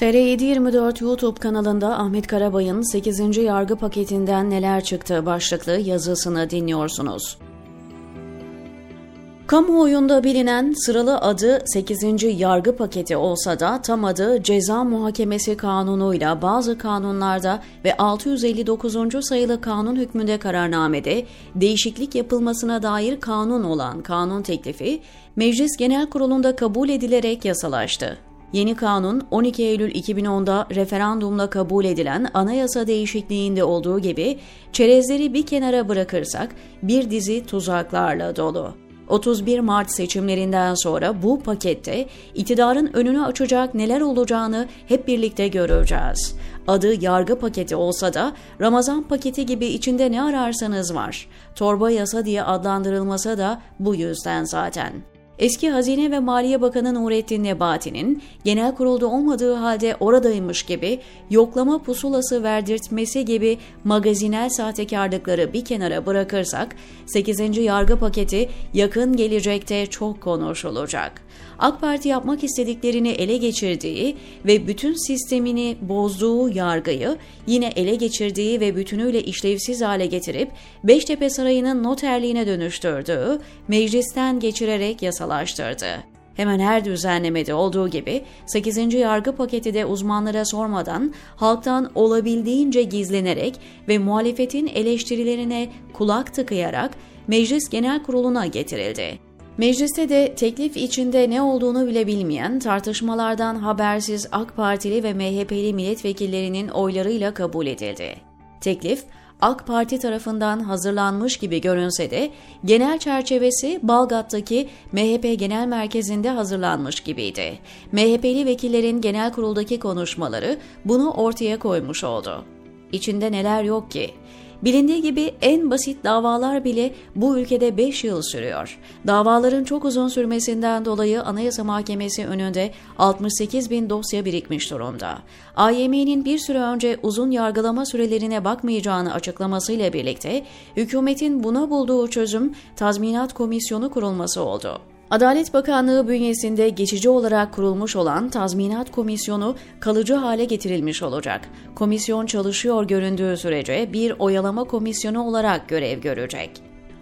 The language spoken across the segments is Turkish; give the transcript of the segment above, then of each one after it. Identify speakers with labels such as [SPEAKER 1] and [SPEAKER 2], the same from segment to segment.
[SPEAKER 1] TR724 YouTube kanalında Ahmet Karabay'ın 8. yargı paketinden neler çıktı başlıklı yazısını dinliyorsunuz. Kamuoyunda bilinen sıralı adı 8. yargı paketi olsa da tam adı Ceza Muhakemesi Kanunu'yla bazı kanunlarda ve 659. sayılı kanun hükmünde kararnamede değişiklik yapılmasına dair kanun olan kanun teklifi Meclis Genel Kurulu'nda kabul edilerek yasalaştı. Yeni kanun 12 Eylül 2010'da referandumla kabul edilen anayasa değişikliğinde olduğu gibi çerezleri bir kenara bırakırsak bir dizi tuzaklarla dolu. 31 Mart seçimlerinden sonra bu pakette iktidarın önünü açacak neler olacağını hep birlikte göreceğiz. Adı yargı paketi olsa da Ramazan paketi gibi içinde ne ararsanız var. Torba yasa diye adlandırılmasa da bu yüzden zaten. Eski Hazine ve Maliye Bakanı Nurettin Nebati'nin genel kurulda olmadığı halde oradaymış gibi yoklama pusulası verdirtmesi gibi magazinel sahtekarlıkları bir kenara bırakırsak 8. yargı paketi yakın gelecekte çok konuşulacak. AK Parti yapmak istediklerini ele geçirdiği ve bütün sistemini bozduğu yargıyı yine ele geçirdiği ve bütünüyle işlevsiz hale getirip Beştepe Sarayı'nın noterliğine dönüştürdüğü, meclisten geçirerek yasalaştırdı. Hemen her düzenlemede olduğu gibi 8. yargı paketi de uzmanlara sormadan halktan olabildiğince gizlenerek ve muhalefetin eleştirilerine kulak tıkayarak Meclis Genel Kurulu'na getirildi. Mecliste de teklif içinde ne olduğunu bile bilmeyen, tartışmalardan habersiz AK Partili ve MHP'li milletvekillerinin oylarıyla kabul edildi. Teklif, AK Parti tarafından hazırlanmış gibi görünse de genel çerçevesi Balgat'taki MHP Genel Merkezi'nde hazırlanmış gibiydi. MHP'li vekillerin genel kuruldaki konuşmaları bunu ortaya koymuş oldu. İçinde neler yok ki? Bilindiği gibi en basit davalar bile bu ülkede 5 yıl sürüyor. Davaların çok uzun sürmesinden dolayı Anayasa Mahkemesi önünde 68 bin dosya birikmiş durumda. AYM'nin bir süre önce uzun yargılama sürelerine bakmayacağını açıklamasıyla birlikte hükümetin buna bulduğu çözüm tazminat komisyonu kurulması oldu. Adalet Bakanlığı bünyesinde geçici olarak kurulmuş olan Tazminat Komisyonu kalıcı hale getirilmiş olacak. Komisyon çalışıyor göründüğü sürece bir oyalama komisyonu olarak görev görecek.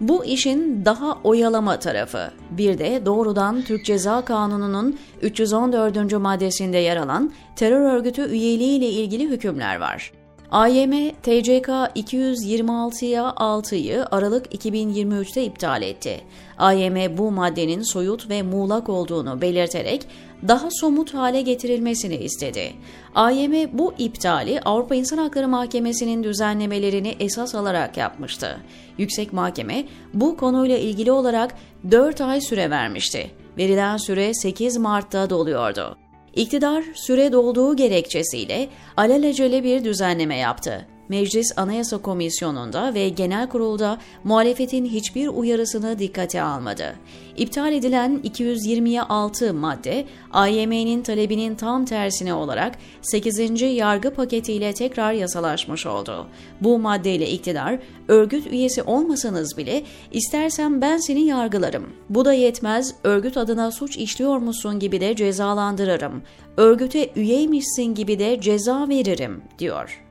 [SPEAKER 1] Bu işin daha oyalama tarafı. Bir de doğrudan Türk Ceza Kanunu'nun 314. maddesinde yer alan terör örgütü üyeliği ile ilgili hükümler var. AYM TCK 226'ya 6'yı Aralık 2023'te iptal etti. AYM bu maddenin soyut ve muğlak olduğunu belirterek daha somut hale getirilmesini istedi. AYM bu iptali Avrupa İnsan Hakları Mahkemesi'nin düzenlemelerini esas alarak yapmıştı. Yüksek Mahkeme bu konuyla ilgili olarak 4 ay süre vermişti. Verilen süre 8 Mart'ta doluyordu. İktidar süre dolduğu gerekçesiyle alelacele bir düzenleme yaptı. Meclis Anayasa Komisyonu'nda ve Genel Kurul'da muhalefetin hiçbir uyarısını dikkate almadı. İptal edilen 220'ye 6 madde, AYM'nin talebinin tam tersine olarak 8. yargı paketiyle tekrar yasalaşmış oldu. Bu maddeyle iktidar, örgüt üyesi olmasanız bile istersen ben seni yargılarım. Bu da yetmez, örgüt adına suç işliyor musun gibi de cezalandırırım. Örgüte üyeymişsin gibi de ceza veririm, diyor.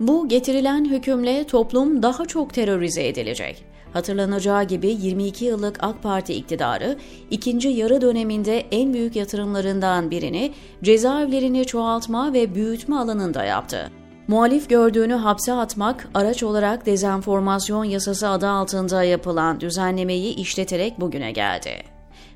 [SPEAKER 1] Bu getirilen hükümle toplum daha çok terörize edilecek. Hatırlanacağı gibi 22 yıllık AK Parti iktidarı ikinci yarı döneminde en büyük yatırımlarından birini cezaevlerini çoğaltma ve büyütme alanında yaptı. Muhalif gördüğünü hapse atmak, araç olarak dezenformasyon yasası adı altında yapılan düzenlemeyi işleterek bugüne geldi.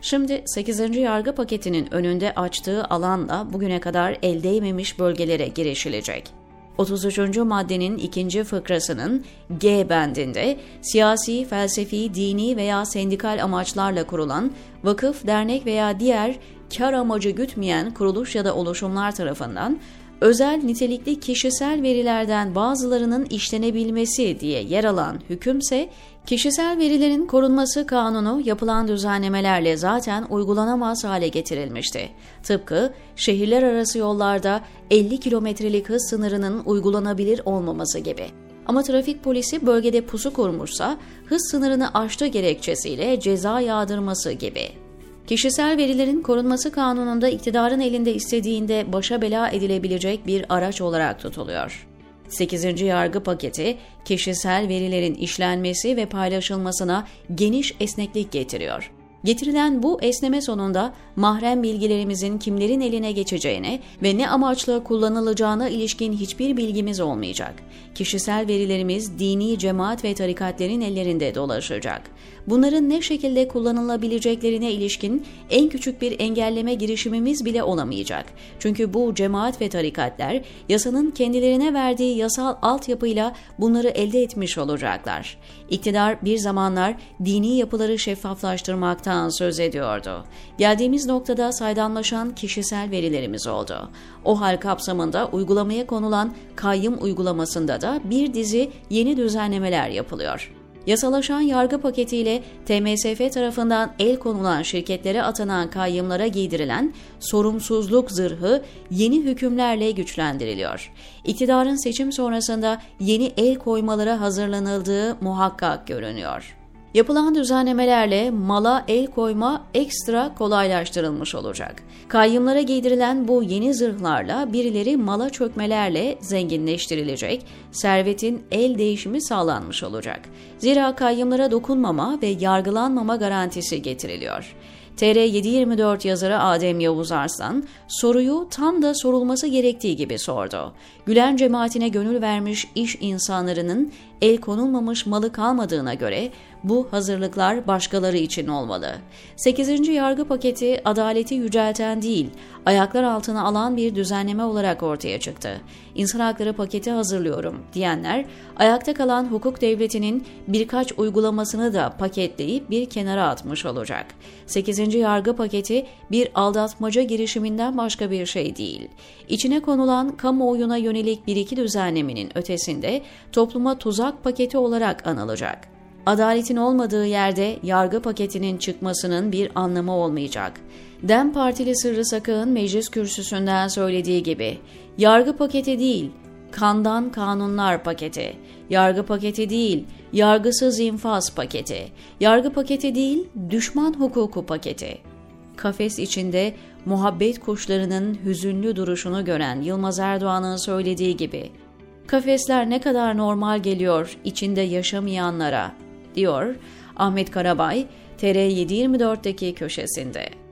[SPEAKER 1] Şimdi 8. yargı paketinin önünde açtığı alanla bugüne kadar el değmemiş bölgelere girişilecek. 33. maddenin ikinci fıkrasının G bendinde siyasi, felsefi, dini veya sendikal amaçlarla kurulan vakıf, dernek veya diğer kar amacı gütmeyen kuruluş ya da oluşumlar tarafından özel nitelikli kişisel verilerden bazılarının işlenebilmesi diye yer alan hükümse, kişisel verilerin korunması kanunu yapılan düzenlemelerle zaten uygulanamaz hale getirilmişti. Tıpkı şehirler arası yollarda 50 kilometrelik hız sınırının uygulanabilir olmaması gibi. Ama trafik polisi bölgede pusu kurmuşsa hız sınırını aştı gerekçesiyle ceza yağdırması gibi. Kişisel verilerin korunması kanununda iktidarın elinde istediğinde başa bela edilebilecek bir araç olarak tutuluyor. 8. yargı paketi kişisel verilerin işlenmesi ve paylaşılmasına geniş esneklik getiriyor. Getirilen bu esneme sonunda mahrem bilgilerimizin kimlerin eline geçeceğine ve ne amaçla kullanılacağına ilişkin hiçbir bilgimiz olmayacak. Kişisel verilerimiz dini cemaat ve tarikatlerin ellerinde dolaşacak. Bunların ne şekilde kullanılabileceklerine ilişkin en küçük bir engelleme girişimimiz bile olamayacak. Çünkü bu cemaat ve tarikatler yasanın kendilerine verdiği yasal altyapıyla bunları elde etmiş olacaklar. İktidar bir zamanlar dini yapıları şeffaflaştırmaktan söz ediyordu. Geldiğimiz noktada saydamlaşan kişisel verilerimiz oldu. O hal kapsamında uygulamaya konulan kayyım uygulamasında da bir dizi yeni düzenlemeler yapılıyor. Yasalaşan yargı paketiyle TMSF tarafından el konulan şirketlere atanan kayyımlara giydirilen sorumsuzluk zırhı yeni hükümlerle güçlendiriliyor. İktidarın seçim sonrasında yeni el koymalara hazırlanıldığı muhakkak görünüyor. Yapılan düzenlemelerle mala el koyma ekstra kolaylaştırılmış olacak. Kayyımlara giydirilen bu yeni zırhlarla birileri mala çökmelerle zenginleştirilecek, servetin el değişimi sağlanmış olacak. Zira kayyımlara dokunmama ve yargılanmama garantisi getiriliyor. TR724 yazarı Adem Yavuz Arslan soruyu tam da sorulması gerektiği gibi sordu. Gülen cemaatine gönül vermiş iş insanlarının el konulmamış malı kalmadığına göre bu hazırlıklar başkaları için olmalı. 8. yargı paketi adaleti yücelten değil, ayaklar altına alan bir düzenleme olarak ortaya çıktı. İnsan hakları paketi hazırlıyorum diyenler, ayakta kalan hukuk devletinin birkaç uygulamasını da paketleyip bir kenara atmış olacak. 8. yargı paketi bir aldatmaca girişiminden başka bir şey değil. İçine konulan kamuoyuna yönelik bir iki düzenlemenin ötesinde topluma tuzak paketi olarak anılacak. Adaletin olmadığı yerde yargı paketinin çıkmasının bir anlamı olmayacak. Dem Partili Sırrı Sakık'ın meclis kürsüsünden söylediği gibi, yargı paketi değil, kandan kanunlar paketi, yargı paketi değil, yargısız infaz paketi, yargı paketi değil, düşman hukuku paketi. Kafes içinde muhabbet kuşlarının hüzünlü duruşunu gören Yılmaz Erdoğan'ın söylediği gibi, kafesler ne kadar normal geliyor içinde yaşamayanlara, diyor Ahmet Karabay TR724'deki köşesinde.